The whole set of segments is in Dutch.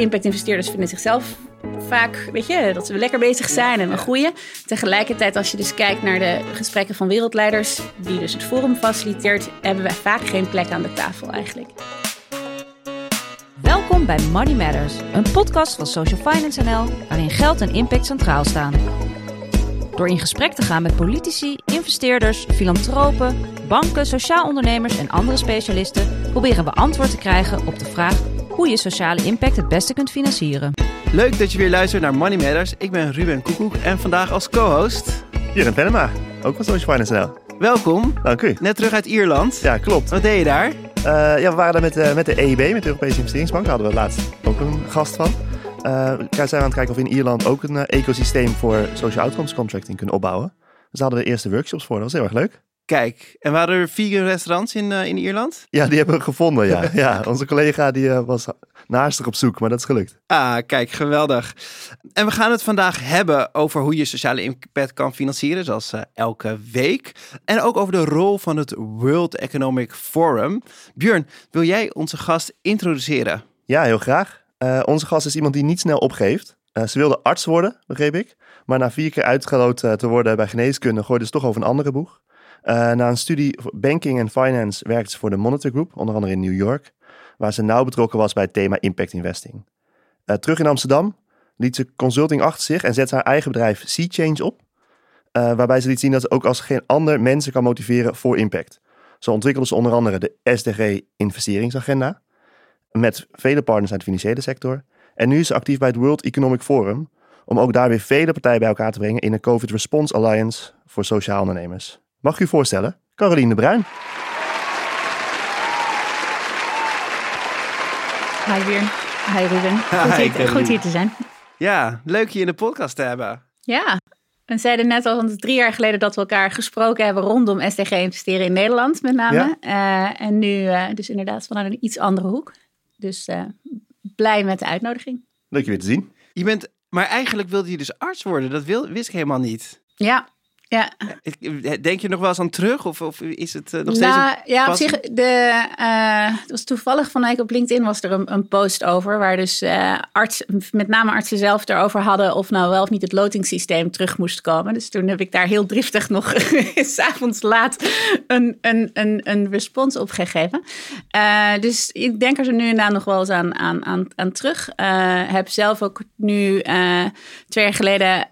impact-investeerders vinden zichzelf vaak, weet je, dat ze lekker bezig zijn en we groeien. Tegelijkertijd, als je dus kijkt naar de gesprekken van wereldleiders, die dus het forum faciliteert, hebben wij vaak geen plek aan de tafel eigenlijk. Welkom bij Money Matters, een podcast van Social Finance NL, waarin geld en impact centraal staan. Door in gesprek te gaan met politici, investeerders, filantropen, banken, sociaal ondernemers en andere specialisten, proberen we antwoord te krijgen op de vraag hoe je sociale impact het beste kunt financieren. Leuk dat je weer luistert naar Money Matters. Ik ben Ruben Koekoek en vandaag als co-host... Jurgen Venema, ook van Social Finance NL. Welkom. Dank u. Net terug uit Ierland. Ja, klopt. Wat deed je daar? Uh, ja, we waren daar met, uh, met de EIB, met de Europese Investeringsbank. Daar hadden we laatst ook een gast van. Uh, zijn we aan het kijken of we in Ierland ook een ecosysteem voor social outcomes contracting kunnen opbouwen. Dus daar hadden we eerste workshops voor. Dat was heel erg leuk. Kijk, en waren er vegan restaurants in, uh, in Ierland? Ja, die hebben we gevonden, ja. ja onze collega die uh, was naastig op zoek, maar dat is gelukt. Ah, kijk, geweldig. En we gaan het vandaag hebben over hoe je sociale impact kan financieren, zoals uh, elke week. En ook over de rol van het World Economic Forum. Björn, wil jij onze gast introduceren? Ja, heel graag. onze gast is iemand die niet snel opgeeft. ze wilde arts worden, begreep ik. Maar na vier keer uitgeloot te worden bij geneeskunde, gooide ze toch over een andere boeg. Uh, na een studie banking en finance werkte ze voor de Monitor Group, onder andere in New York, waar ze nauw betrokken was bij het thema impact investing. Uh, terug in Amsterdam liet ze consulting achter zich en zette haar eigen bedrijf Sea Change op, uh, waarbij ze liet zien dat ze ook als geen ander mensen kan motiveren voor impact. Zo ontwikkelde ze onder andere de SDG investeringsagenda met vele partners uit de financiële sector. En nu is ze actief bij het World Economic Forum om ook daar weer vele partijen bij elkaar te brengen in een COVID Response Alliance voor sociaal ondernemers. Mag ik u voorstellen? Caroline de Bruin. Hi weer. Hi Ruben. Goed, Hi, hier, goed hier te zijn. Ja, leuk je in de podcast te hebben. Ja, we zeiden net al drie jaar geleden dat we elkaar gesproken hebben rondom SDG investeren in Nederland met name. Ja. Uh, en nu uh, dus inderdaad vanuit een iets andere hoek. Dus uh, blij met de uitnodiging. Leuk je weer te zien. Je bent, maar eigenlijk wilde je dus arts worden. Dat wil, wist ik helemaal niet. Ja, ja. Denk je nog wel eens aan terug? Of, of is het uh, nog steeds nou, een Ja, op zich, de, uh, het was toevallig van week op LinkedIn was er een, een post over... waar dus uh, arts, met name artsen zelf erover hadden... of nou wel of niet het lotingssysteem terug moest komen. Dus toen heb ik daar heel driftig nog s'avonds laat een, een, een, een respons op gegeven. dus ik denk er zo nu en dan nog wel eens aan, aan, aan, aan terug. heb zelf ook nu twee jaar geleden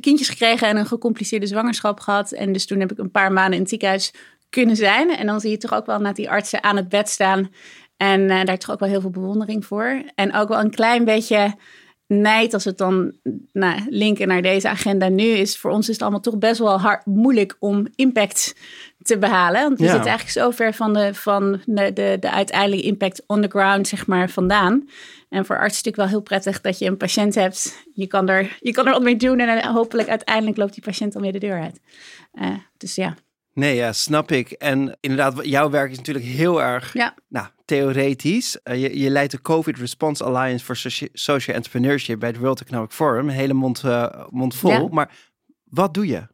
kindjes gekregen... en een gecompliceerde zwangerschap gehad. En dus toen heb ik een paar maanden in het ziekenhuis kunnen zijn. En dan zie je toch ook wel naar die artsen aan het bed staan. En uh, daar toch ook wel heel veel bewondering voor. En ook wel een klein beetje nijd als het dan nou, linken naar deze agenda nu is. Voor ons is het allemaal toch best wel hard, moeilijk om impact te behalen. Want we Ja. zitten eigenlijk zo ver van de, van de, de, de uiteindelijke impact on the ground zeg maar, vandaan. En voor artsen is het natuurlijk wel heel prettig dat je een patiënt hebt. Je kan er, je kan er wat mee doen en hopelijk uiteindelijk loopt die patiënt dan weer de deur uit. Eh, dus ja. Nee, ja, snap ik. En inderdaad, jouw werk is natuurlijk heel erg Ja. nou, theoretisch. Eh, je, je leidt de COVID Response Alliance for Soci- Social Entrepreneurship bij het World Economic Forum. Hele mond, eh, mond vol. Ja. Maar wat doe je?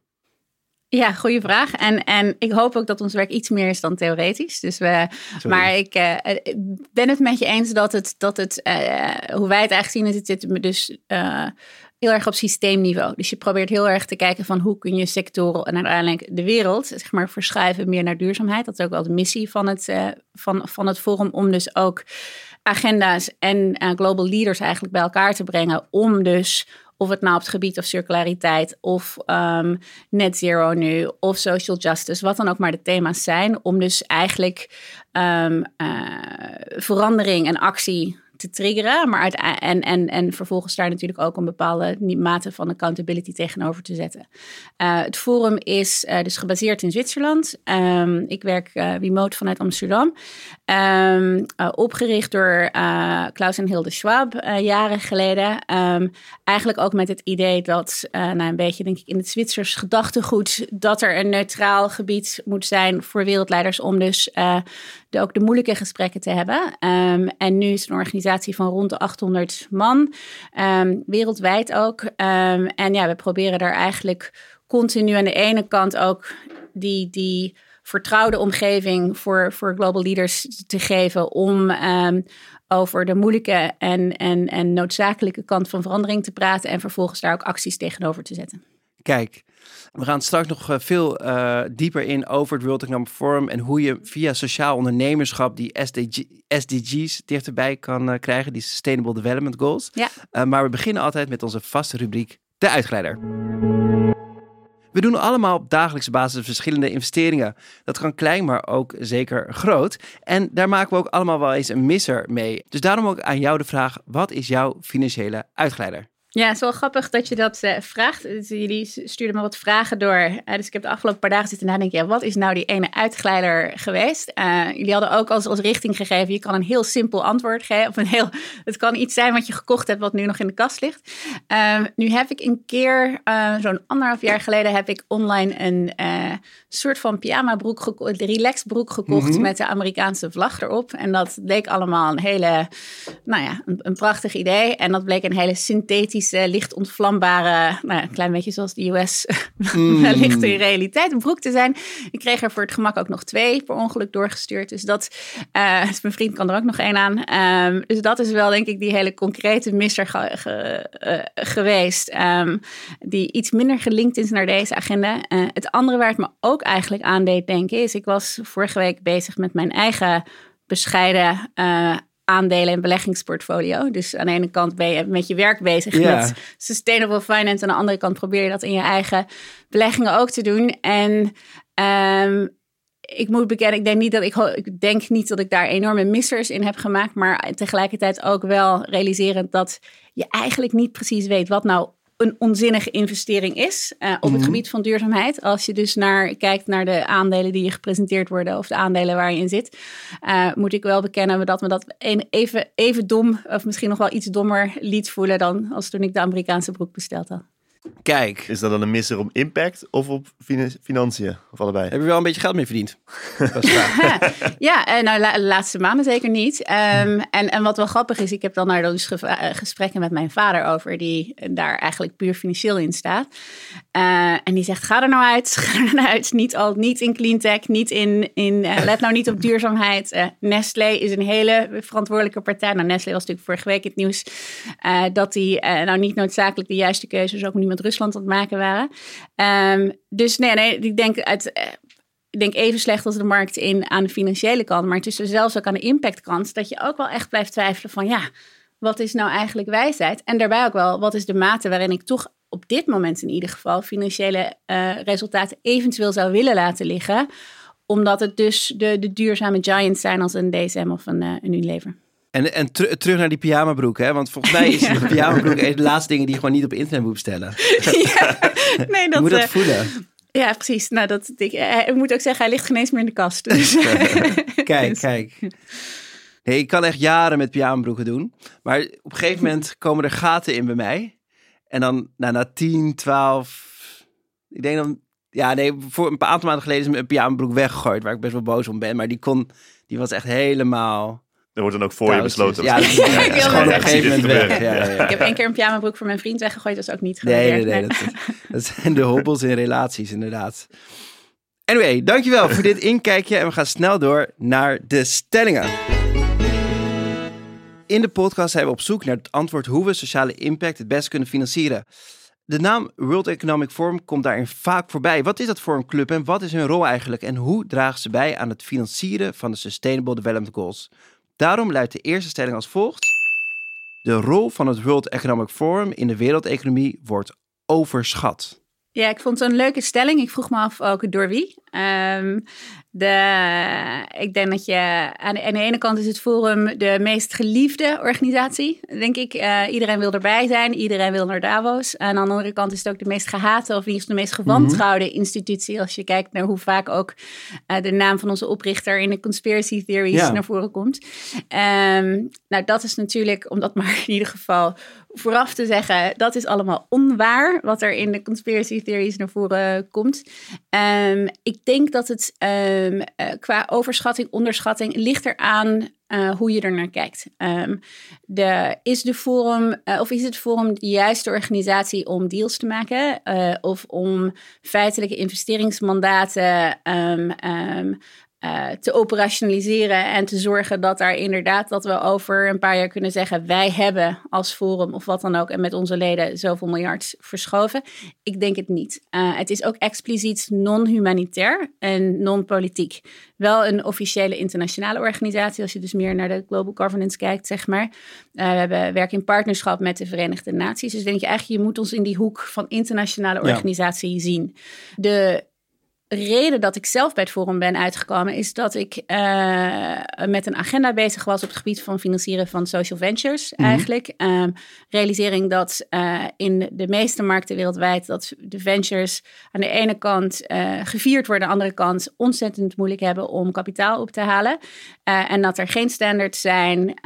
Ja, goede vraag. En, en ik hoop ook dat ons werk iets meer is dan theoretisch. Dus we, Sorry. maar ik eh, ik ben het met je eens dat het, dat het eh, hoe wij het eigenlijk zien, is het zit dus eh, heel erg op systeemniveau. Dus je probeert heel erg te kijken van hoe kun je sectoren en uiteindelijk de wereld, zeg maar, verschuiven meer naar duurzaamheid. Dat is ook wel de missie van het, eh, van, van het forum, om dus ook agenda's en eh, global leaders eigenlijk bij elkaar te brengen om dus of het nou op het gebied of circulariteit of ehm, net zero nu of social justice, wat dan ook maar de thema's zijn, om dus eigenlijk ehm, eh, verandering en actie te triggeren, maar en, en, en vervolgens daar natuurlijk ook een bepaalde mate van accountability tegenover te zetten. Eh, het forum is eh, dus gebaseerd in Zwitserland. Ehm, ik werk eh, remote vanuit Amsterdam. Ehm, eh, opgericht door Klaus en Hilde Schwab jaren geleden. Ehm, eigenlijk ook met het idee dat, nou een beetje denk ik in het Zwitsers gedachtegoed, dat er een neutraal gebied moet zijn voor wereldleiders om dus ook de moeilijke gesprekken te hebben. En nu is een organisatie van rond de 800 man, ehm, wereldwijd ook. Ehm, en ja, we proberen daar eigenlijk continu aan de ene kant ook die, die vertrouwde omgeving voor, voor global leaders te geven om ehm, over de moeilijke en, en, en noodzakelijke kant van verandering te praten en vervolgens daar ook acties tegenover te zetten. Kijk, we gaan straks nog eh, veel uh, dieper in over het World Economic Forum en hoe je via sociaal ondernemerschap die SDG, SDG's dichterbij kan uh, krijgen, die Sustainable Development Goals. Ja. maar we beginnen altijd met onze vaste rubriek, de uitgeleider. We doen allemaal op dagelijkse basis verschillende investeringen. Dat kan klein, maar ook zeker groot. En daar maken we ook allemaal wel eens een misser mee. Dus daarom ook aan jou de vraag: wat is jouw financiële uitgeleider? Ja, het is wel grappig dat je dat uh, vraagt. Dus jullie stuurden me wat vragen door. Uh, dus ik heb de afgelopen paar dagen zitten nadenken. Ja, wat is nou die ene uitgeleider geweest? Uh, jullie hadden ook als, als richting gegeven. Je kan een heel simpel antwoord geven. Of een heel, het kan iets zijn wat je gekocht hebt wat nu nog in de kast ligt. Ehm, nu heb ik een keer, zo'n anderhalf jaar geleden, heb ik online een soort van pyjama broek, geko- relaxed broek gekocht. Mm-hmm. Met de Amerikaanse vlag erop. En dat leek allemaal een hele, nou ja, een, een prachtig idee. En dat bleek een hele synthetische licht ontvlambare, nou, een klein beetje zoals de US mm. in realiteit, een broek te zijn. Ik kreeg er voor het gemak ook nog twee per ongeluk doorgestuurd. Dus dat, uh, dus mijn vriend kan er ook nog één aan. Um, dus dat is wel denk ik die hele concrete misser ge, ge, uh, geweest. Um, die iets minder gelinkt is naar deze agenda. Uh, het andere waar het me ook eigenlijk aan deed denken is, ik was vorige week bezig met mijn eigen bescheiden aandelen en beleggingsportfolio. Dus aan de ene kant ben je met je werk bezig Ja. met sustainable finance. Aan de andere kant probeer je dat in je eigen beleggingen ook te doen. En ehm, ik moet bekennen, ik denk, niet dat ik, ik denk niet dat ik daar enorme missers in heb gemaakt. Maar tegelijkertijd ook wel realiserend dat je eigenlijk niet precies weet wat nou een onzinnige investering is eh, op het Mhm. gebied van duurzaamheid. Als je dus naar, kijkt naar de aandelen die je gepresenteerd worden of de aandelen waar je in zit, eh, moet ik wel bekennen dat me dat even, even dom of misschien nog wel iets dommer liet voelen dan als toen ik de Amerikaanse broek besteld had. Kijk, Is dat dan een misser op impact of op fina- financiën? Of allebei? heb je wel een beetje geld mee verdiend? Ja, eh, nou, la- de laatste maanden zeker niet. Ehm, en, en wat wel grappig is, ik heb dan daar dus eh, gesprekken met mijn vader over, die daar eigenlijk puur financieel in staat. Eh, en die zegt, ga er nou uit, ga er nou uit. Niet, al, niet in cleantech, niet in, in eh, let nou niet op duurzaamheid. Eh, Nestlé is een hele verantwoordelijke partij. Nou, Nestlé was natuurlijk vorige week het nieuws dat die nou niet noodzakelijk de juiste keuzes ook niet met Rusland aan het maken waren. Ehm, dus nee, nee, ik denk uit... ik denk even slecht als de markt in aan de financiële kant, maar tussen zelfs ook aan de impactkant, dat je ook wel echt blijft twijfelen van ja, wat is nou eigenlijk wijsheid? En daarbij ook wel, wat is de mate waarin ik toch op dit moment in ieder geval financiële eh, resultaten eventueel zou willen laten liggen, omdat het dus de, de duurzame giants zijn als een DSM of een, eh, een Unilever. En, en teru- terug naar die pyjamabroek, hè? Want volgens mij is Ja. de pyjamabroek een van de laatste dingen die je gewoon niet op internet moet bestellen. ja, nee, Je dat, moet dat eh, voelen. ja, precies. Nou, dat, ik, ik moet ook zeggen, hij ligt geen eens meer in de kast. Dus, Kijk, dus- kijk. Nee, ik kan echt jaren met pyjamabroeken doen. Maar op een gegeven moment komen er gaten in bij mij. En dan nou, na 10, 12... Ik denk dan... Ja, nee, voor een paar aantal maanden geleden is mijn pyjamabroek weggegooid. Waar ik best wel boos om ben. Maar die kon... Die was echt helemaal... Er wordt dan ook voor je besloten. Ja, Ik wil weg. Ja, gebeuren. ja, ja. Ik heb één keer een pyjamabroek voor mijn vriend weggegooid, dat is ook niet Nee, nee, nee. Dat, dat zijn de hobbels in relaties, inderdaad. Anyway, dankjewel voor dit inkijkje. En we gaan snel door naar de stellingen. In de podcast zijn we op zoek naar het antwoord hoe we sociale impact het best kunnen financieren. De naam World Economic Forum komt daarin vaak voorbij. Wat is dat voor een club en wat is hun rol eigenlijk? En hoe dragen ze bij aan het financieren van de Sustainable Development Goals? Daarom luidt de eerste stelling als volgt. De rol van het World Economic Forum in de wereldeconomie wordt overschat. Ja, ik vond het een leuke stelling. Ik vroeg me af ook door wie. Ehm, de, ik denk dat je aan de, aan de ene kant is het Forum de meest geliefde organisatie, denk ik. Eh, iedereen wil erbij zijn, iedereen wil naar Davos. Aan de andere kant is het ook de meest gehate of in ieder geval de meest gewantrouwde institutie. Als je kijkt naar hoe vaak ook eh, de naam van onze oprichter in de conspiracy theories naar voren komt. Ehm, nou, dat is natuurlijk, om dat maar in ieder geval vooraf te zeggen, dat is allemaal onwaar wat er in de conspiracy theories naar voren komt. Ehm, ik denk dat het um, qua overschatting, onderschatting, ligt eraan uh, hoe je er naar kijkt. Um, de, is, de forum, uh, of is het forum de juiste organisatie om deals te maken? Of om feitelijke investeringsmandaten um, uh, te operationaliseren en te zorgen dat daar inderdaad dat we over een paar jaar kunnen zeggen wij hebben als forum of wat dan ook en met onze leden zoveel miljard verschoven. Ik denk het niet. Uh, het is ook expliciet non-humanitair en non-politiek. Wel een officiële internationale organisatie als je dus meer naar de global governance kijkt zeg maar. Uh, we hebben werk in partnerschap met de Verenigde Naties. Dus denk je eigenlijk je moet ons in die hoek van internationale organisatie ja. zien. De reden dat ik zelf bij het Forum ben uitgekomen, is dat ik uh, met een agenda bezig was op het gebied van financieren van social ventures. Mm -hmm. Eigenlijk um, realisering dat uh, in de meeste markten wereldwijd dat de ventures aan de ene kant uh, gevierd worden, aan de andere kant ontzettend moeilijk hebben om kapitaal op te halen. en dat er geen standaards zijn,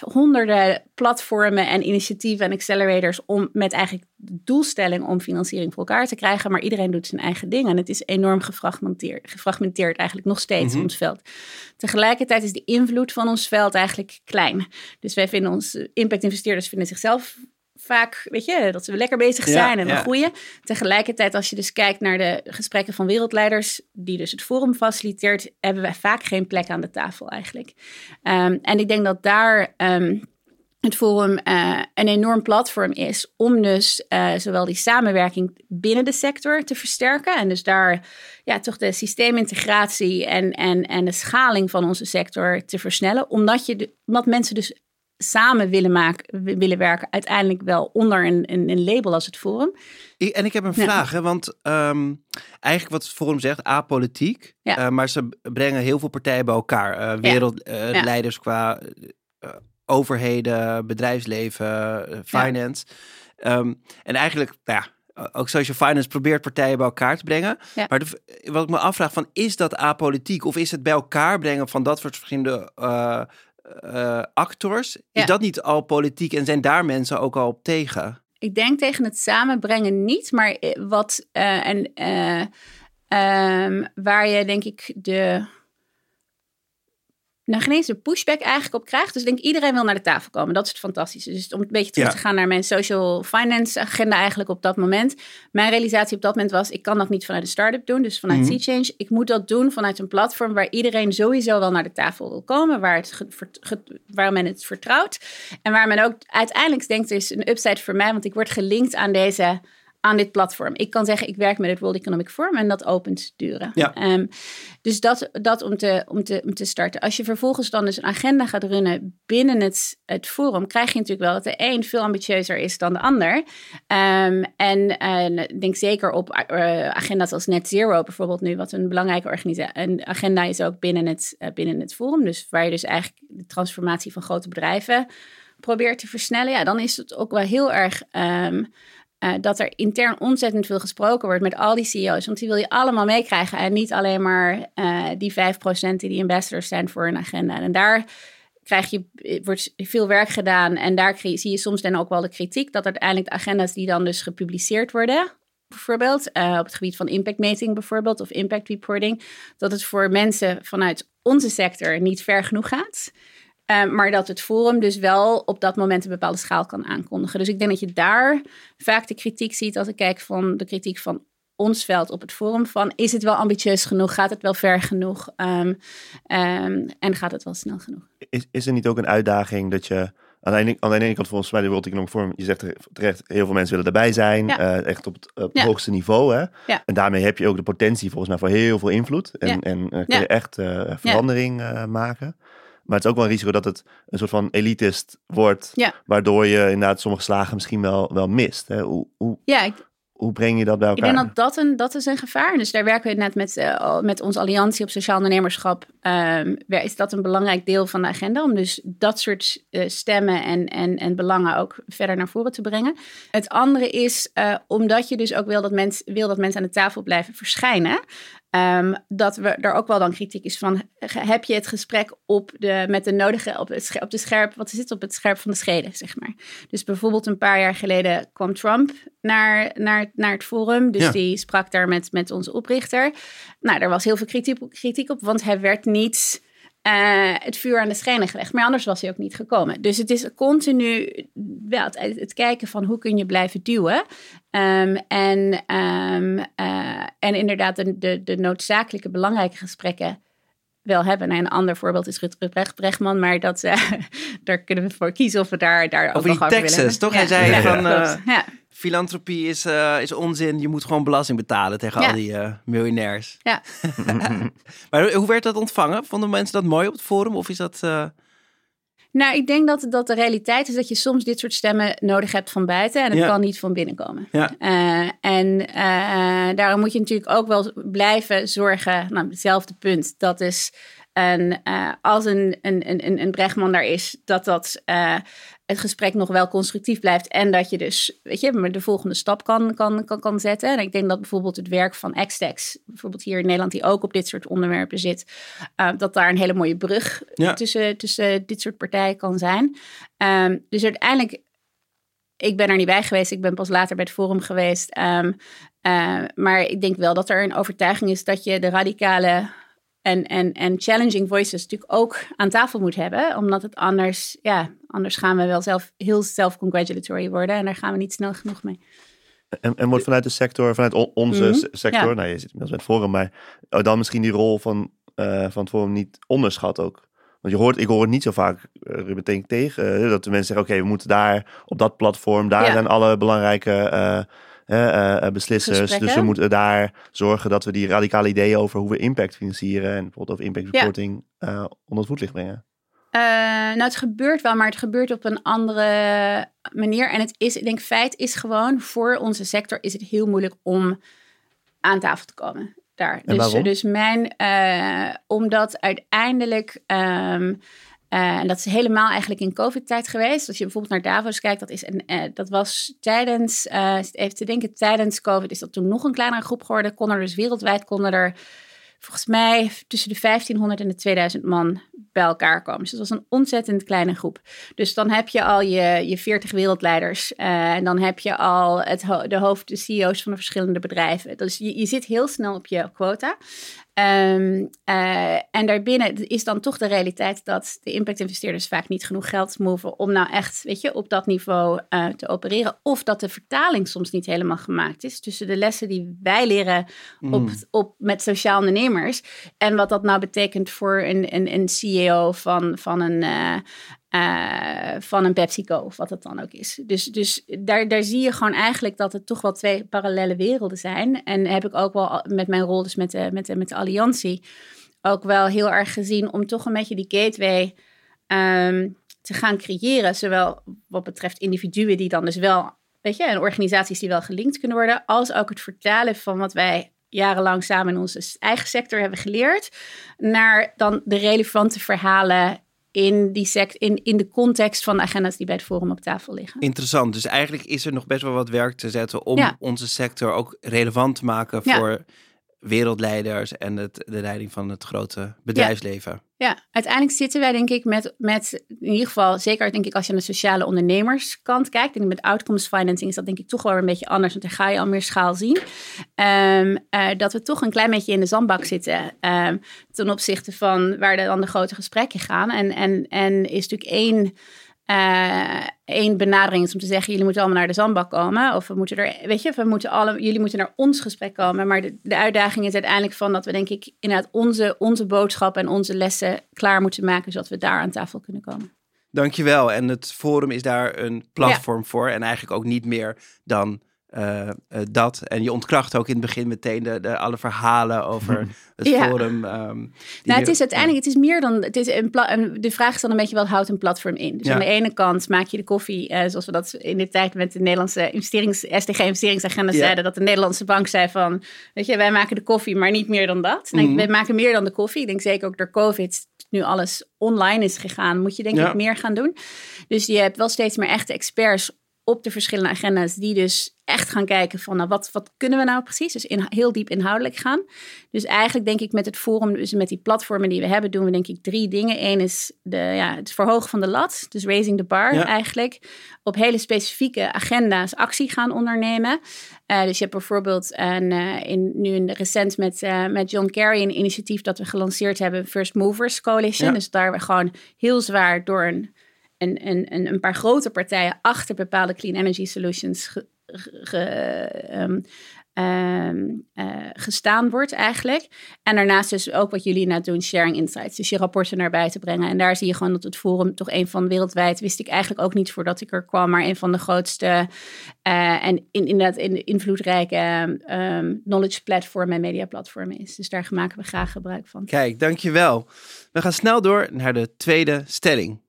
honderden platformen en initiatieven en accelerators om met eigenlijk de doelstelling om financiering voor elkaar te krijgen, maar iedereen doet zijn eigen ding en het is enorm gefragmenteerd, gefragmenteerd eigenlijk nog steeds mm -hmm. ons veld. Tegelijkertijd is de invloed van ons veld eigenlijk klein. Dus wij vinden ons impact-investeerders vinden zichzelf vaak, weet je, dat we lekker bezig zijn ja, en we ja. groeien. Tegelijkertijd, als je dus kijkt naar de gesprekken van wereldleiders, die dus het forum faciliteert, hebben wij vaak geen plek aan de tafel eigenlijk. Um, en ik denk dat daar um, het Forum uh, een enorm platform is om dus uh, zowel die samenwerking binnen de sector te versterken en dus daar ja, toch de systeemintegratie en, en, en de schaling van onze sector te versnellen, omdat, je de, omdat mensen dus samen willen, maken, willen werken, uiteindelijk wel onder een, een, een label als het Forum. En ik heb een vraag, hè, want um, eigenlijk wat het Forum zegt, apolitiek, ja. uh, maar ze brengen heel veel partijen bij elkaar. wereldleiders qua overheden, bedrijfsleven, finance. Ja. Um, en eigenlijk, nou ja, ook social finance probeert partijen bij elkaar te brengen. Ja. Maar de, wat ik me afvraag van, is dat apolitiek? Of is het bij elkaar brengen van dat soort verschillende uh, uh, actors? Is dat niet al politiek en zijn daar mensen ook al op tegen? Ik denk tegen het samenbrengen niet, maar wat uh, en um, waar je denk ik de nou geen eens een pushback eigenlijk op krijgt. Dus ik denk iedereen wil naar de tafel komen. Dat is het fantastische. Dus om een beetje terug ja. te gaan naar mijn social finance agenda eigenlijk op dat moment. Mijn realisatie op dat moment was, ik kan dat niet vanuit een start-up doen. Dus vanuit mm -hmm. Change. Ik moet dat doen vanuit een platform waar iedereen sowieso wel naar de tafel wil komen. Waar, het waar men het vertrouwt. En waar men ook uiteindelijk denkt, er is een upside voor mij. Want ik word gelinkt aan deze aan dit platform. Ik kan zeggen, ik werk met het World Economic Forum en dat opent deuren. Ja. Um, dus dat, dat om, te, om, te, om te starten. Als je vervolgens dan dus een agenda gaat runnen binnen het, het forum, krijg je natuurlijk wel dat de een veel ambitieuzer is dan de ander. Um, en uh, denk zeker op uh, agenda's als Net Zero bijvoorbeeld nu, wat een belangrijke organisatie, een agenda is ook binnen het, uh, binnen het forum. Dus waar je dus eigenlijk de transformatie van grote bedrijven probeert te versnellen. Ja, dan is het ook wel heel erg... Um, uh, dat er intern ontzettend veel gesproken wordt met al die CEO's. Want die wil je allemaal meekrijgen. En niet alleen maar uh, die 5% die die zijn voor een agenda. En daar krijg je, wordt veel werk gedaan. En daar zie je soms dan ook wel de kritiek. Dat uiteindelijk de agenda's die dan dus gepubliceerd worden. Bijvoorbeeld op het gebied van impactmeting bijvoorbeeld. Of impact reporting. Dat het voor mensen vanuit onze sector niet ver genoeg gaat. Uh, maar dat het forum dus wel op dat moment een bepaalde schaal kan aankondigen. Dus ik denk dat je daar vaak de kritiek ziet als ik kijk van de kritiek van ons veld op het forum van is het wel ambitieus genoeg? Gaat het wel ver genoeg? Um, um, en gaat het wel snel genoeg? Is, is er niet ook een uitdaging dat je aan de, ene, aan de ene kant volgens mij de World Economic Forum, je zegt terecht, heel veel mensen willen erbij zijn, ja. uh, echt op het, op het ja. hoogste niveau. Hè? Ja. En daarmee heb je ook de potentie volgens mij voor heel veel invloed en, en uh, kun je echt uh, verandering maken. Maar het is ook wel een risico dat het een soort van elitist wordt. Ja. Waardoor je inderdaad sommige slagen misschien wel, wel mist. Hè? Hoe, hoe, ja, ik, hoe breng je dat bij elkaar? Ik denk dat dat een, dat is een gevaar. Dus daar werken we net met, uh, met onze alliantie op sociaal ondernemerschap. Um, is dat een belangrijk deel van de agenda. Om dus dat soort uh, stemmen en, en, en belangen ook verder naar voren te brengen. Het andere is, uh, omdat je dus ook wil dat, mens, wil dat mensen aan de tafel blijven verschijnen. Ehm, dat we er ook wel dan kritiek is van, heb je het gesprek op de, met de nodige, op, het op de scherp, wat het, op het scherp van de schede, zeg maar. Dus bijvoorbeeld een paar jaar geleden kwam Trump naar, naar, naar het forum, dus Ja. die sprak daar met, met onze oprichter. Nou, daar was heel veel kritiek, kritiek op, want hij werd niet eh, het vuur aan de schenen gelegd. Maar anders was hij ook niet gekomen. Dus het is continu wel het, het kijken van hoe kun je blijven duwen. Ehm, en, ehm, eh, en inderdaad de, de, de noodzakelijke belangrijke gesprekken wel hebben. Nou, een ander voorbeeld is Rut Brecht, Brechtman, maar dat, eh, daar kunnen we voor kiezen of we daar, daar ook nog over willen hebben. toch? Hij zei ja, van, ja. Filantropie is, eh, is onzin. Je moet gewoon belasting betalen tegen Ja. al die eh, miljonairs. Ja. maar hoe werd dat ontvangen? Vonden mensen dat mooi op het forum? Of is dat... eh, Nou, ik denk dat, dat de realiteit is dat je soms dit soort stemmen nodig hebt van buiten en het Ja. kan niet van binnen komen. Ja. Eh, en eh, daarom moet je natuurlijk ook wel blijven zorgen, nou, hetzelfde punt, dat is een, eh, als een, een, een, een Brechtman daar is, dat dat eh, het gesprek nog wel constructief blijft en dat je dus, weet je, de volgende stap kan, kan, kan, kan zetten. En ik denk dat bijvoorbeeld het werk van Xtex, bijvoorbeeld hier in Nederland, die ook op dit soort onderwerpen zit, eh, dat daar een hele mooie brug Ja. tussen, tussen dit soort partijen kan zijn. Ehm, dus uiteindelijk, ik ben er niet bij geweest. Ik ben pas later bij het forum geweest. Ehm, eh, maar ik denk wel dat er een overtuiging is dat je de radicale en, en, en challenging voices natuurlijk ook aan tafel moet hebben. Omdat het anders, ja, anders gaan we wel zelf heel self-congratulatory worden. En daar gaan we niet snel genoeg mee. En, en wordt vanuit de sector, vanuit on- onze Mhm, se- sector, ja. nou je zit inmiddels het forum, maar oh, dan misschien die rol van, eh, van het forum niet onderschat ook. Want je hoort, ik hoor het niet zo vaak, eh, Ruben tegen, tegen eh, dat de mensen zeggen, oké, we moeten daar op dat platform, daar Ja. zijn alle belangrijke eh, eh, beslissers. Gesprekken. Dus we moeten daar zorgen dat we die radicale ideeën over hoe we impact financieren en bijvoorbeeld over impact reporting eh, onder het voetlicht brengen. Eh, nou, het gebeurt wel, maar het gebeurt op een andere manier. En het is, ik denk, feit is gewoon, voor onze sector is het heel moeilijk om aan tafel te komen. Daar. Dus, waarom? dus mijn, omdat uiteindelijk, ehm, eh, en dat is helemaal eigenlijk in COVID-tijd geweest. Als je bijvoorbeeld naar Davos kijkt, dat, is een, eh, dat was tijdens, eh, even te denken, tijdens COVID is dat toen nog een kleinere groep geworden. Kon er dus wereldwijd, konden er volgens mij tussen de 1500 en de 2000 man bij elkaar komen. Dus dat was een ontzettend kleine groep. Dus dan heb je al je, je 40 wereldleiders. eh, en dan heb je al het, ho- de hoofd, de CEO's van de verschillende bedrijven. Dus je, je zit heel snel op je quota. Ehm, eh, en daarbinnen is dan toch de realiteit dat de impact-investeerders vaak niet genoeg geld moven om nou echt, weet je, op dat niveau eh, te opereren. Of dat de vertaling soms niet helemaal gemaakt is tussen de lessen die wij leren op, op, met sociaal ondernemers. En wat dat nou betekent voor een, een, een CEO van, van een. eh, van een PepsiCo of wat het dan ook is. Dus, dus daar, daar zie je gewoon eigenlijk dat het toch wel twee parallele werelden zijn. En heb ik ook wel met mijn rol dus met de, met de, met de alliantie ook wel heel erg gezien om toch een beetje die gateway ehm, te gaan creëren. Zowel wat betreft individuen die dan dus wel, weet je, en organisaties die wel gelinkt kunnen worden, als ook het vertalen van wat wij jarenlang samen in onze eigen sector hebben geleerd, naar dan de relevante verhalen in, die sect, in, in de context van de agenda's die bij het Forum op tafel liggen. Interessant. Dus eigenlijk is er nog best wel wat werk te zetten om Ja. onze sector ook relevant te maken Ja. Wereldleiders en het, de leiding van het grote bedrijfsleven. Ja, uiteindelijk zitten wij denk ik met, met in ieder geval, zeker denk ik als je aan de sociale ondernemerskant kijkt, en met outcomes financing is dat denk ik toch wel een beetje anders, want daar ga je al meer schaal zien. Ehm, eh, dat we toch een klein beetje in de zandbak zitten ehm, ten opzichte van waar dan de grote gesprekken gaan. En, en, en is natuurlijk één eh één benadering is om te zeggen: jullie moeten allemaal naar de zandbak komen. Of we moeten er, weet je, we moeten alle, jullie moeten naar ons gesprek komen. Maar de, de uitdaging is uiteindelijk van dat we, denk ik, inderdaad onze, onze boodschap en onze lessen klaar moeten maken, zodat we daar aan tafel kunnen komen. Dankjewel. En het forum is daar een platform voor. En eigenlijk ook niet meer dan eh, eh, dat. En je ontkracht ook in het begin meteen de, de, alle verhalen over het Ja. forum. ehm, die Nou, het is uiteindelijk, het is meer dan, het is een pla- een- de vraag is dan een beetje wat houdt een platform in. Dus Ja. aan de ene kant maak je de koffie, eh, zoals we dat in de tijd met de Nederlandse investerings, SDG-investeringsagenda Ja. zeiden, dat de Nederlandse bank zei van, weet je, wij maken de koffie, maar niet meer dan dat. Nee, Mhm. wij maken meer dan de koffie. Ik denk zeker ook door COVID, nu alles online is gegaan, moet je denk Ja. ik meer gaan doen. Dus je hebt wel steeds meer echte experts op de verschillende agenda's, die dus echt gaan kijken van nou, wat, wat kunnen we nou precies? Dus in, heel diep inhoudelijk gaan. Dus eigenlijk denk ik met het forum, dus met die platformen die we hebben, doen we denk ik drie dingen. Eén is de, ja, het verhogen van de lat, dus raising the bar Ja. eigenlijk. Op hele specifieke agenda's actie gaan ondernemen. Eh, dus je hebt bijvoorbeeld een, eh, in, nu in de recent met, eh, met John Kerry een initiatief dat we gelanceerd hebben, First Movers Coalition. Ja. Dus daar we gewoon heel zwaar door een, een, een, een, paar grote partijen achter bepaalde clean energy solutions ehm, ehm, eh, gestaan wordt eigenlijk. En daarnaast dus ook wat jullie nou doen, sharing insights. Dus je rapporten naar buiten brengen. En daar zie je gewoon dat het forum toch een van wereldwijd, wist ik eigenlijk ook niet voordat ik er kwam, maar een van de grootste eh, en in, inderdaad in invloedrijke ehm, knowledge platform en media platform is. Dus daar maken we graag gebruik van. Kijk, dankjewel. We gaan snel door naar de tweede stelling.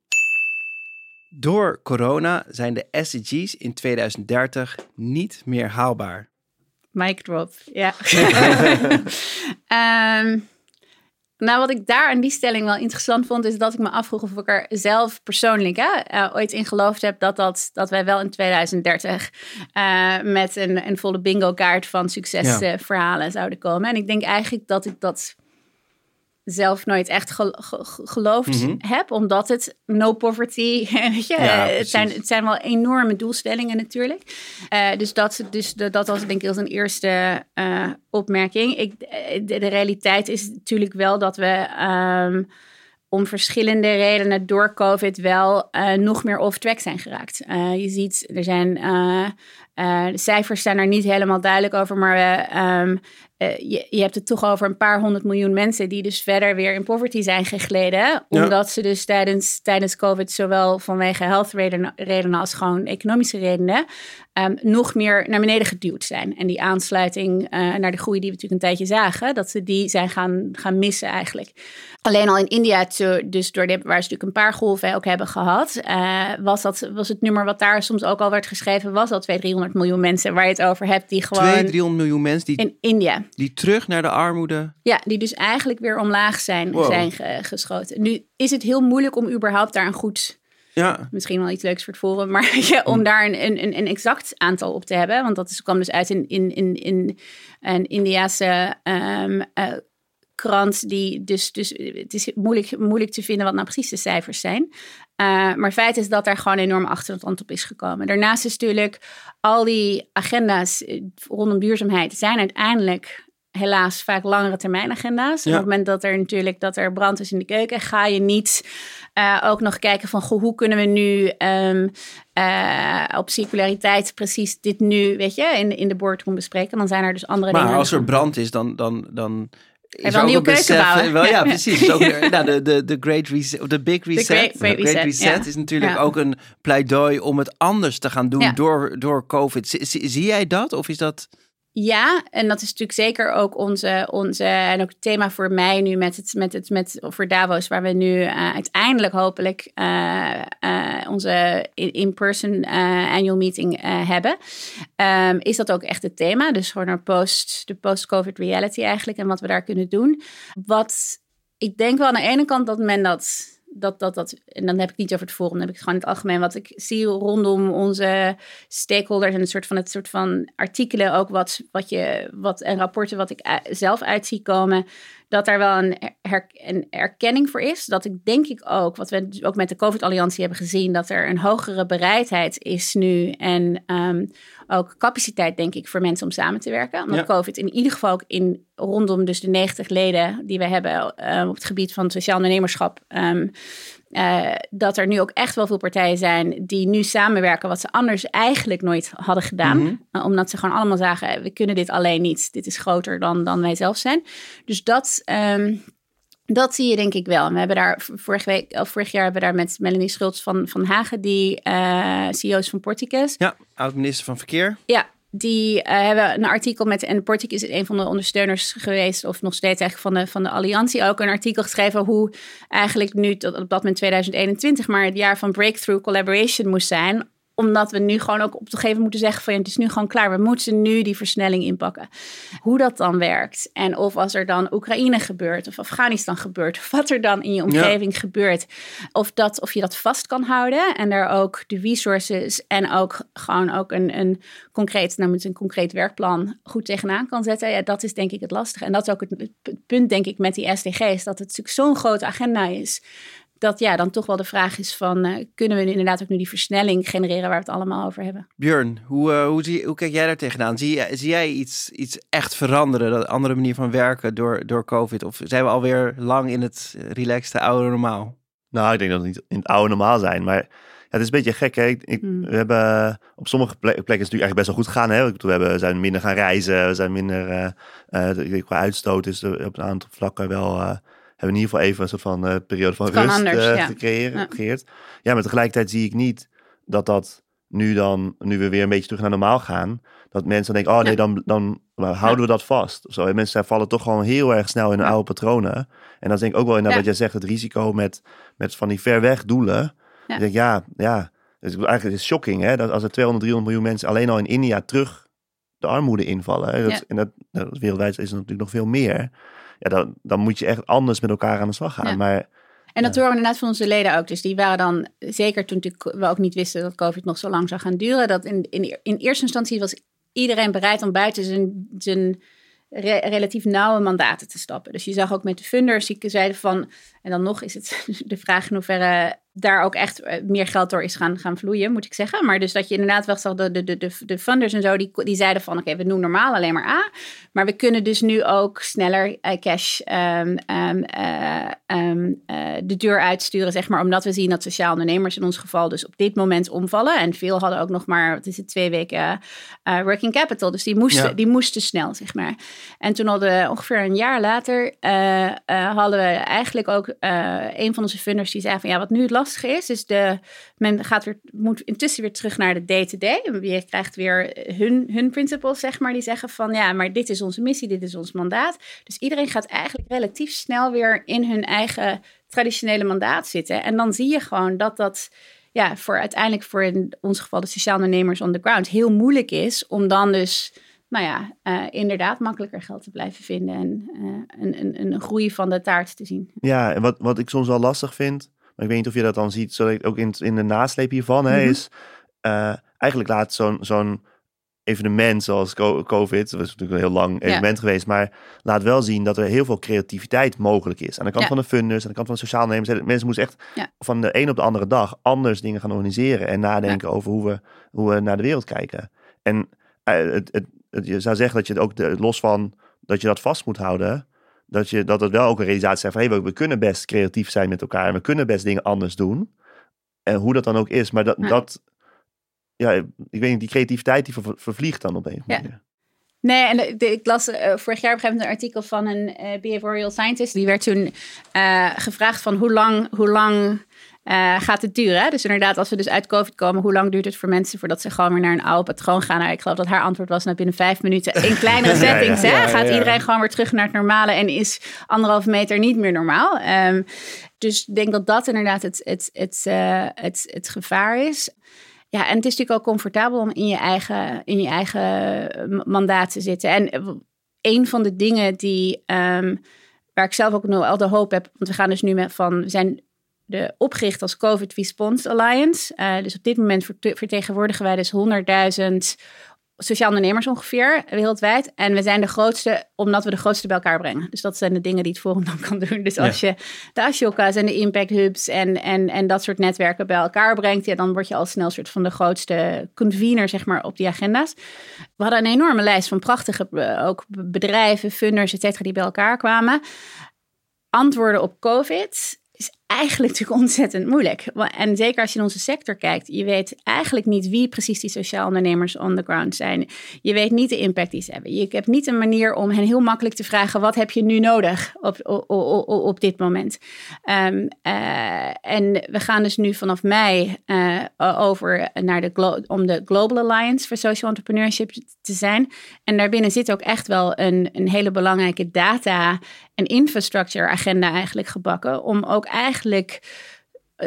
Door corona zijn de SDG's in 2030 niet meer haalbaar. Mic drop, ja. Ehm, nou, wat ik daar aan die stelling wel interessant vond, is dat ik me afvroeg of ik er zelf persoonlijk hè, eh, ooit in geloofd heb dat, dat, dat wij wel in 2030 eh, met een, een volle bingo kaart van succesverhalen zouden komen. En ik denk eigenlijk dat ik dat zelf nooit echt gel- ge- ge- geloofd Mhm. heb, omdat het no poverty, weet je, Ja, het, zijn, het zijn wel enorme doelstellingen natuurlijk. Eh, dus dat, dus de, dat was denk ik als een eerste eh, opmerking. Ik, eh, de, de realiteit is natuurlijk wel dat we ehm, om verschillende redenen door COVID wel nog meer off-track zijn geraakt. Je ziet, er zijn de cijfers zijn er niet helemaal duidelijk over, maar we, ehm, eh, je, je hebt het toch over een paar honderd miljoen mensen die dus verder weer in poverty zijn gegleden. Ja. Omdat ze dus tijdens, tijdens COVID, zowel vanwege health redenen, redenen als gewoon economische redenen, ehm, nog meer naar beneden geduwd zijn. En die aansluiting eh, naar de groei die we natuurlijk een tijdje zagen, dat ze die zijn gaan, gaan missen eigenlijk. Alleen al in India, dus door de, waar ze natuurlijk een paar golven ook hebben gehad, eh, was, dat, was het nummer wat daar soms ook al werd geschreven, was al 200, 300 miljoen mensen waar je het over hebt, die gewoon 200, 300 miljoen mensen die, in India. Die terug naar de armoede. Ja, die dus eigenlijk weer omlaag zijn, Wow. zijn ge- geschoten. Nu is het heel moeilijk om überhaupt daar een goed, Ja, misschien wel iets leuks voor het forum, maar ja, om daar een, een, een exact aantal op te hebben. Want dat is, kwam dus uit in, in, in, in een Indiase ehm, eh, krant. Die dus, dus het is moeilijk, moeilijk te vinden wat nou precies de cijfers zijn. Eh, maar feit is dat daar gewoon enorm achterstand op is gekomen. Daarnaast is natuurlijk al die agenda's eh, rondom duurzaamheid zijn uiteindelijk helaas vaak langere termijn agenda's. Ja. op het moment dat er natuurlijk dat er brand is in de keuken, ga je niet eh, ook nog kijken van goh, hoe kunnen we nu ehm, eh, op circulariteit precies dit nu, weet je, in, in de boardroom bespreken. Dan zijn er dus andere dingen. maar als er brand is, dan... dan, dan een ook nieuwe keuken bouwen. Wel, ja, Ja. precies. Dus ook, nou, de, de, de Great Reset, de Big Reset. Great- Great Reset, ja. is natuurlijk Ja. ook een pleidooi om het anders te gaan doen door, door COVID. Zie- zie jij dat? Of is dat... Ja, en dat is natuurlijk zeker ook onze, onze en ook het thema voor mij nu met het, met het, met voor Davos, waar we nu eh, uiteindelijk hopelijk eh, eh, onze in- in-person annual meeting hebben, Ehm, is dat ook echt het thema. Dus gewoon naar post, de post-COVID reality eigenlijk en wat we daar kunnen doen. Wat ik denk wel aan de ene kant dat men dat. Dat, dat, dat, en dan heb ik niet over het forum, dan heb ik het gewoon in het algemeen. Wat ik zie rondom onze stakeholders en een soort van het soort van artikelen ook wat, wat je wat en rapporten wat ik u- zelf uit zie komen, dat daar wel een, her, een erkenning voor is. Dat ik denk ik ook, wat we ook met de COVID Alliantie hebben gezien, dat er een hogere bereidheid is nu en ehm, ook capaciteit denk ik voor mensen om samen te werken. Omdat Ja. COVID in ieder geval ook in rondom dus de 90 leden die we hebben eh, op het gebied van sociaal ondernemerschap. ehm, eh, dat er nu ook echt wel veel partijen zijn die nu samenwerken wat ze anders eigenlijk nooit hadden gedaan. Mhm. Uh, omdat ze gewoon allemaal zagen, we kunnen dit alleen niet. Dit is groter dan, dan wij zelf zijn. Dus dat, ehm, dat zie je denk ik wel. En we hebben daar vorige week, of vorig jaar hebben we daar met Melanie Schultz van, van Hagen, die eh CEO's van Porticus. Ja, oud-minister van Verkeer. Ja, die eh, hebben een artikel met. En Portic is een van de ondersteuners geweest, of nog steeds eigenlijk van de, van de Alliantie. Ook een artikel geschreven hoe eigenlijk nu, op dat moment 2021, maar het jaar van breakthrough collaboration moest zijn. Omdat we nu gewoon ook op een gegeven moment moeten zeggen van ja, het is nu gewoon klaar. We moeten nu die versnelling inpakken. Hoe dat dan werkt en of als er dan Oekraïne gebeurt of Afghanistan gebeurt of wat er dan in je omgeving gebeurt. Of, dat, of je dat vast kan houden en daar ook de resources en ook gewoon ook een, een concreet, nou met een concreet werkplan goed tegenaan kan zetten. Ja, dat is denk ik het lastige. En dat is ook het, het punt denk ik met die SDG's, dat het natuurlijk zo'n grote agenda is dat ja, dan toch wel de vraag is van... Uh, kunnen we inderdaad ook nu die versnelling genereren waar we het allemaal over hebben? Björn, hoe, uh, hoe, zie, hoe kijk jij daar tegenaan? Zie, zie jij iets, iets echt veranderen, een andere manier van werken door, door COVID? Of zijn we alweer lang in het relaxte oude normaal? Nou, ik denk dat we niet in het oude normaal zijn, maar... Ja, het is een beetje gek. Hè? Ik, Hmm. We hebben op sommige plekken is het natuurlijk eigenlijk best wel goed gegaan. Hè? Ik bedoel, we hebben, zijn minder gaan reizen. We zijn minder. eh uh, qua uitstoot is er op een aantal vlakken wel. Uh, hebben in ieder geval even een soort van uh, periode van rust anders, ja. gecreëerd. Ja. maar tegelijkertijd zie ik niet dat dat nu dan, nu we weer een beetje terug naar normaal gaan, dat mensen dan denken, oh nee, dan, dan houden we dat vast. Zo. En mensen vallen toch gewoon heel erg snel in hun oude patronen. En dan denk ik ook wel inderdaad wat jij zegt, het risico met, met van die ver weg doelen. Ja, denk, ja, ja. Dus eigenlijk is het shocking hè, dat als er 200, 300 miljoen mensen alleen al in India terug de armoede invallen. Hè, dat, En dat, dat, wereldwijd is er natuurlijk nog veel meer ja, dan, dan moet je echt anders met elkaar aan de slag gaan. Ja. Maar, en dat horen we inderdaad van onze leden ook. Dus die waren dan, zeker toen we ook niet wisten dat COVID nog zo lang zou gaan duren, dat in, in, in eerste instantie was iedereen bereid om buiten zijn, zijn re, relatief nauwe mandaten te stappen. Dus je zag ook met de funders, die zeiden van, en dan nog is het de vraag in hoeverre daar ook echt meer geld door is gaan, gaan vloeien, moet ik zeggen. Maar dus dat je inderdaad wel zag, de, de, de, de funders en zo, die, die zeiden van, oké, okay, we doen normaal alleen maar A. Maar we kunnen dus nu ook sneller uh, cash um, um, uh, um, uh, de deur uitsturen, zeg maar. Omdat we zien dat sociaal ondernemers in ons geval dus op dit moment omvallen. En veel hadden ook nog maar, wat is het, twee weken uh, working capital. Dus die moesten, ja. die moesten snel, zeg maar. En toen hadden ongeveer een jaar later, uh, hadden we eigenlijk ook een van onze funders die zei van, ja, wat nu het lastige is, is de, men gaat weer, moet intussen weer terug naar de day-to-day. -day. Je krijgt weer hun, hun principles, zeg maar, die zeggen van ja, maar dit is onze missie, dit is ons mandaat. Dus iedereen gaat eigenlijk relatief snel weer in hun eigen traditionele mandaat zitten. En dan zie je gewoon dat dat ja, voor uiteindelijk voor in ons geval de sociaal ondernemers on the ground heel moeilijk is om dan dus nou ja, uh, inderdaad makkelijker geld te blijven vinden en uh, een, een, een groei van de taart te zien. Ja, en wat, wat ik soms wel lastig vind, maar ik weet niet of je dat dan ziet, zo ook in, in de nasleep hiervan, hè, mm -hmm. is uh, eigenlijk laat zo'n zo'n evenement zoals COVID, dat is natuurlijk een heel lang evenement ja. geweest, maar laat wel zien dat er heel veel creativiteit mogelijk is. Aan de kant ja. van de funders, aan de kant van de sociaal ondernemers. Mensen moeten echt ja. van de een op de andere dag anders dingen gaan organiseren en nadenken over hoe we, hoe we naar de wereld kijken. En uh, het, het, je zou zeggen dat je het ook de, los van dat je dat vast moet houden, dat, je, dat het wel ook een realisatie zijn van hey, we, we kunnen best creatief zijn met elkaar en we kunnen best dingen anders doen. En hoe dat dan ook is, maar dat, dat ja, ik weet niet, die creativiteit die ver, vervliegt dan op een andere manier. Nee, en de, ik las uh, vorig jaar op een gegeven moment een artikel van een uh, behavioral scientist. Die werd toen uh, gevraagd van hoe lang, hoe lang gaat het duren? Hè? Dus inderdaad, als we dus uit COVID komen, hoe lang duurt het voor mensen voordat ze gewoon weer naar een oude patroon gaan? Nou, ik geloof dat haar antwoord was, nou binnen vijf minuten in kleinere settings, ja, ja, ja, hè, gaat iedereen gewoon weer terug naar het normale en is anderhalve meter niet meer normaal. Um, dus ik denk dat dat inderdaad het, het, het, het, het gevaar is. Ja, en het is natuurlijk ook comfortabel om in je eigen, in je eigen mandaat te zitten. En een van de dingen die, um, waar ik zelf ook nog wel de hoop heb, want we gaan dus nu met van, we zijn de opgericht als COVID Response Alliance. Uh, dus op dit moment vertegenwoordigen wij dus 100.000 sociaal ondernemers ongeveer wereldwijd. En we zijn de grootste, omdat we de grootste bij elkaar brengen. Dus dat zijn de dingen die het Forum dan kan doen. Dus als je de Ashoka's en de Impact Hubs en, en, en dat soort netwerken bij elkaar brengt, ja, dan word je al snel soort van de grootste convener, zeg maar, op die agenda's. We hadden een enorme lijst van prachtige ook bedrijven, funders, et cetera, die bij elkaar kwamen. Antwoorden op COVID eigenlijk natuurlijk ontzettend moeilijk. En zeker als je in onze sector kijkt, je weet eigenlijk niet wie precies die sociaal ondernemers on the ground zijn. Je weet niet de impact die ze hebben. Je hebt niet een manier om hen heel makkelijk te vragen: wat heb je nu nodig op, op, op, dit moment? Um, uh, en we gaan dus nu vanaf mei uh, over naar de om de Global Alliance for Social Entrepreneurship te zijn. En daarbinnen zit ook echt wel een, een hele belangrijke data en infrastructure agenda eigenlijk gebakken om ook eigenlijk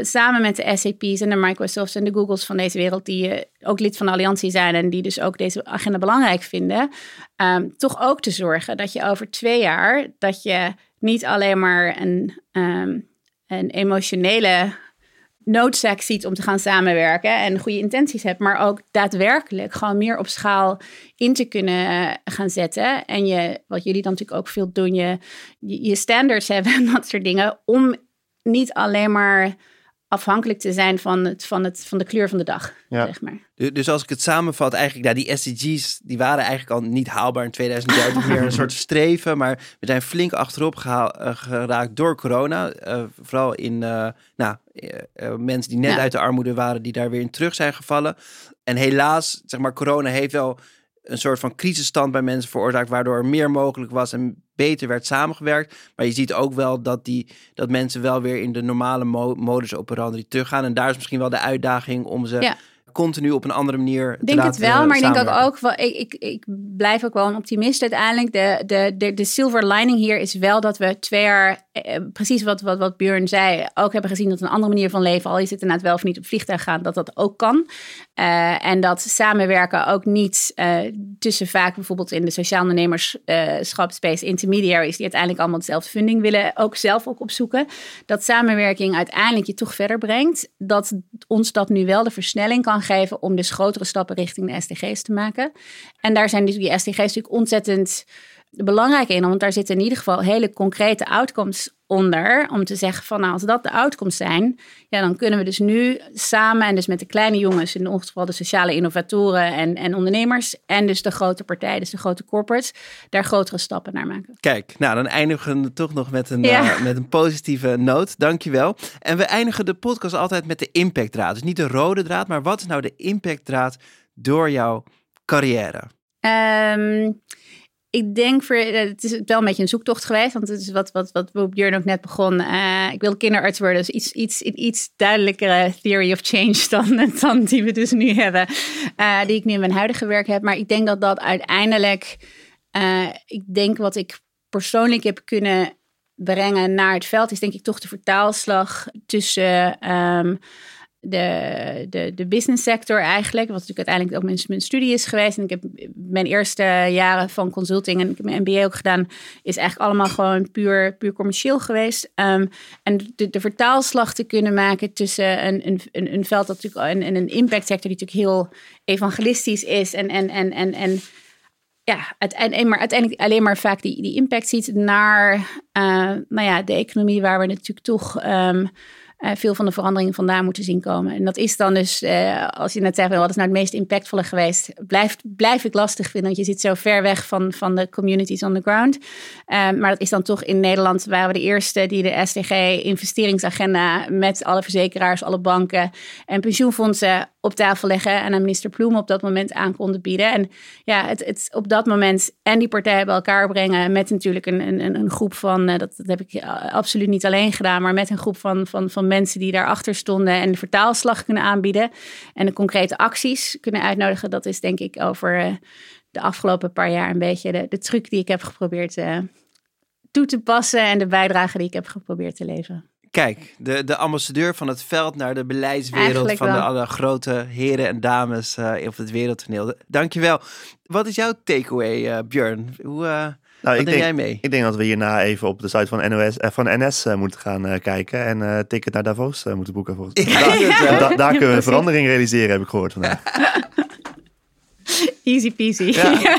samen met de SAP's en de Microsofts en de Googles van deze wereld, die uh, ook lid van de Alliantie zijn en die dus ook deze agenda belangrijk vinden, um, toch ook te zorgen dat je over twee jaar, dat je niet alleen maar een, um, een emotionele noodzaak ziet om te gaan samenwerken en goede intenties hebt, maar ook daadwerkelijk gewoon meer op schaal in te kunnen eh, gaan zetten. En je, wat jullie dan natuurlijk ook veel doen, je, je standards hebben en dat soort dingen, om niet alleen maar afhankelijk te zijn van, het, van, het, van de kleur van de dag. Ja. Zeg maar. Dus als ik het samenvat, eigenlijk, nou, die SDG's die waren eigenlijk al niet haalbaar in 2030, meer een soort streven. Maar we zijn flink achterop gehaald, uh, geraakt door corona. Uh, vooral in uh, nou, mensen die net uit de armoede waren, die daar weer in terug zijn gevallen. En helaas, zeg maar, corona heeft wel een soort van crisisstand bij mensen veroorzaakt, waardoor er meer mogelijk was en beter werd samengewerkt. Maar je ziet ook wel dat, die, dat mensen wel weer in de normale modus operandi teruggaan. En daar is misschien wel de uitdaging om ze continu op een andere manier te denk het wel, maar ik denk ook, ook wel, ik, ik, ik blijf ook wel een optimist uiteindelijk. De, de, de, de silver lining hier is wel dat we twee jaar, eh, precies wat, wat, wat Björn zei, ook hebben gezien dat een andere manier van leven, al is het inderdaad wel of niet op vliegtuig gaan, dat dat ook kan. Uh, en dat samenwerken ook niet uh, tussen vaak bijvoorbeeld in de sociaal ondernemerschap space intermediaries die uiteindelijk allemaal dezelfde funding willen, ook zelf ook opzoeken. Dat samenwerking uiteindelijk je toch verder brengt. Dat ons dat nu wel de versnelling kan geven om dus grotere stappen richting de SDG's te maken. En daar zijn dus die SDG's natuurlijk ontzettend belangrijk in, want daar zitten in ieder geval hele concrete outcomes onder. Om te zeggen van nou, als dat de outcomes zijn, ja, dan kunnen we dus nu samen en dus met de kleine jongens, in ons geval de sociale innovatoren en, en ondernemers, en dus de grote partijen, dus de grote corporates, daar grotere stappen naar maken. Kijk, nou dan eindigen we toch nog met een, uh, met een positieve noot. Dankjewel. En we eindigen de podcast altijd met de impactdraad. Dus niet de rode draad, maar wat is nou de impactdraad door jouw carrière? Um, ik denk voor, eh, het is wel een beetje een zoektocht geweest. Want het is wat, wat, wat Björn ook net begon. Uh, ik wil kinderarts worden. Dus iets, iets, iets duidelijkere theory of change dan, dan die we dus nu hebben. Uh, die ik nu in mijn huidige werk heb. Maar ik denk dat dat uiteindelijk. ik denk wat ik persoonlijk heb kunnen brengen naar het veld. Is denk ik toch de vertaalslag tussen. Um, de, de, de business sector eigenlijk. Wat natuurlijk uiteindelijk ook mijn, studie is geweest. En ik heb mijn eerste jaren van consulting en ik heb mijn MBA ook gedaan. Is eigenlijk allemaal gewoon puur, puur commercieel geweest. Um, en de, vertaalslag te kunnen maken tussen een, een, een, veld dat natuurlijk en, een impact sector die natuurlijk heel evangelistisch is. En, en, en, en, en ja, uiteindelijk, maar uiteindelijk alleen maar vaak die, die impact ziet naar uh, nou ja, de economie waar we natuurlijk toch. Uh, veel van de veranderingen vandaan moeten zien komen. En dat is dan dus, uh, als je net zegt, wat is nou het meest impactvolle geweest? Blijf, blijf ik lastig vinden, want je zit zo ver weg van, van de communities on the ground. Uh, maar dat is dan toch in Nederland, waren we de eerste die de SDG-investeringsagenda met alle verzekeraars, alle banken en pensioenfondsen op tafel leggen en aan minister Ploem op dat moment aan konden bieden. En ja, het, het op dat moment en die partijen bij elkaar brengen met natuurlijk een, een, een groep van, dat, dat heb ik absoluut niet alleen gedaan, maar met een groep van, van, van mensen die daarachter stonden en de vertaalslag kunnen aanbieden en de concrete acties kunnen uitnodigen. Dat is denk ik over eh, de afgelopen paar jaar een beetje de, de truc die ik heb geprobeerd toe te passen en de bijdrage die ik heb geprobeerd te leveren. Kijk, de, de ambassadeur van het veld naar de beleidswereld van de alle grote heren en dames uh, op het wereldtoneel. Dankjewel. Wat is jouw takeaway, uh, Björn? Hoe, nou, ik denk, jij mee? Ik denk dat we hierna even op de site van, NOS, eh, van NS uh, moeten gaan uh, kijken en uh, ticket naar Davos moeten boeken. Volgens daar, da, daar kunnen we een verandering realiseren, heb ik gehoord vandaag. Easy peasy. Ja.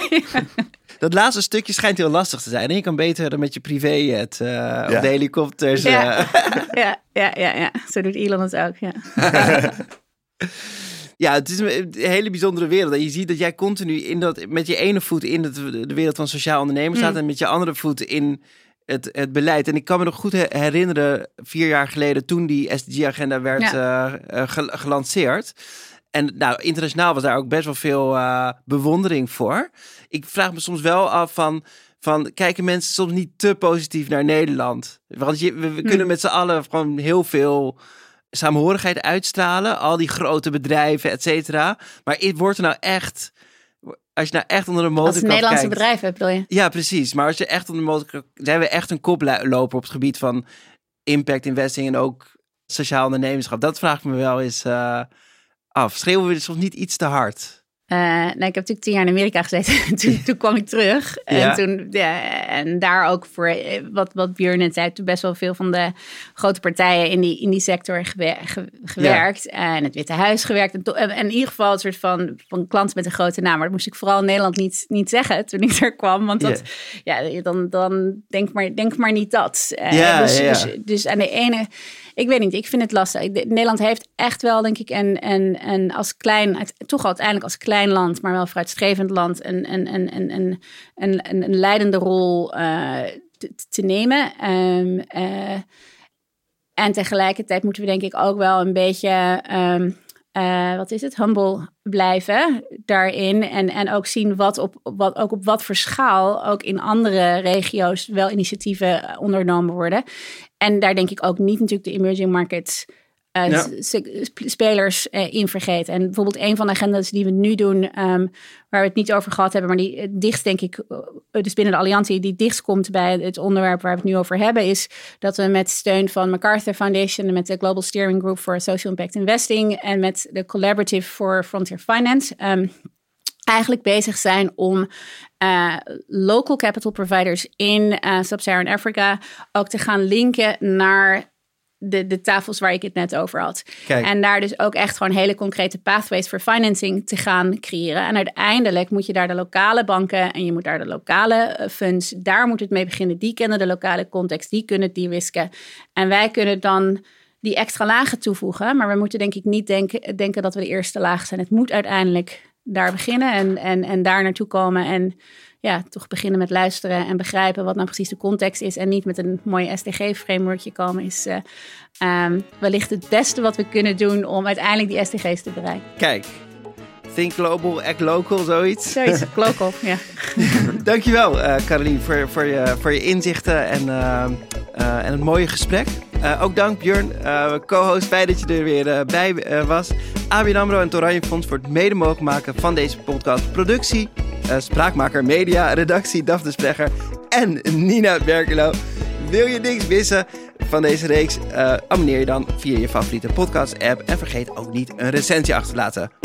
Dat laatste stukje schijnt heel lastig te zijn. En je kan beter met je privéjet uh, ja. op de helikopters. Ja. ja. ja, ja, ja, Zo doet Elon het ook, ja. Ja, het is een hele bijzondere wereld. En je ziet dat jij continu in dat, met je ene voet in het, de wereld van sociaal ondernemen staat. Mm. En met je andere voet in het, het beleid. En ik kan me nog goed herinneren, vier jaar geleden, toen die SDG-agenda werd ja. uh, gelanceerd. En nou, internationaal was daar ook best wel veel uh, bewondering voor. Ik vraag me soms wel af van van kijken mensen soms niet te positief naar Nederland. Want je, we, we kunnen met z'n allen gewoon heel veel saamhorigheid uitstralen. Al die grote bedrijven, et cetera. Maar het wordt er nou echt... Als je nou echt onder de motorkap Als Nederlandse bedrijven bedoel je? Ja, precies. Maar als je echt onder de motorkap... Zijn we echt een koploper op het gebied van impact investing en ook sociaal ondernemerschap? Dat vraag ik me wel eens uh, af. Schreeuwen we soms niet iets te hard? Uh, nou, ik heb natuurlijk tien jaar in Amerika gezeten. toen, toen kwam ik terug. En, toen, ja, en daar ook voor eh, wat, wat Björn net zei, toen best wel veel van de grote partijen in die, in die sector gewerkt. En het Witte Huis gewerkt. En, en, in ieder geval een soort van, van klant met een grote naam. Maar dat moest ik vooral in Nederland niet, niet zeggen toen ik er kwam. Want dat, ja, dan, dan denk, maar, denk maar niet dat. Uh, dus, dus, dus aan de ene ik weet niet, ik vind het lastig. Nederland heeft echt wel, denk ik, en, en, en als klein, toch uiteindelijk als klein land, maar wel vooruitstrevend land, een, een, een, een, een, een, een leidende rol uh, te, nemen. Um, uh, en tegelijkertijd moeten we denk ik ook wel een beetje, um, uh, wat is het, humble blijven daarin. En, en ook zien wat op, wat, ook op wat voor schaal ook in andere regio's wel initiatieven ondernomen worden. En daar denk ik ook niet natuurlijk de emerging markets uh, spelers uh, in vergeten. En bijvoorbeeld een van de agendas die we nu doen, um, waar we het niet over gehad hebben, maar die uh, dichtst denk ik, dus binnen de alliantie, die dichtst komt bij het onderwerp waar we het nu over hebben, is dat we met steun van MacArthur Foundation en met de Global Steering Group for Social Impact Investing en met de Collaborative for Frontier Finance um, eigenlijk bezig zijn om uh, local capital providers in uh, Sub-Saharan Africa ook te gaan linken naar de, de tafels waar ik het net over had. Kijk. En daar dus ook echt gewoon hele concrete pathways voor financing te gaan creëren. En uiteindelijk moet je daar de lokale banken en je moet daar de lokale eh, funds, daar moet het mee beginnen. Die kennen de lokale context, die kunnen die wisken. En wij kunnen dan die extra lagen toevoegen. Maar we moeten denk ik niet denken, denken dat we de eerste laag zijn. Het moet uiteindelijk daar beginnen en, en, en daar naartoe komen. En ja, toch beginnen met luisteren en begrijpen wat nou precies de context is. En niet met een mooi SDG-frameworkje komen, is uh, wellicht het beste wat we kunnen doen om uiteindelijk die SDG's te bereiken. Kijk, Think Global, Act Local, zoiets. Zoiets, local, ja. Dankjewel, uh, Caroline, voor, voor, je, voor je inzichten en, uh, uh, en het mooie gesprek. ook dank Björn, co-host, fijn dat je er weer bij was. ABN AMRO en Toranje Fonds voor het mede mogelijk maken van deze podcast. Productie, spraakmaker, media, redactie, Daphne Splegger en Nina Berkelo. Wil je niks missen van deze reeks? abonneer je dan via je favoriete podcast app en vergeet ook niet een recensie achter te laten.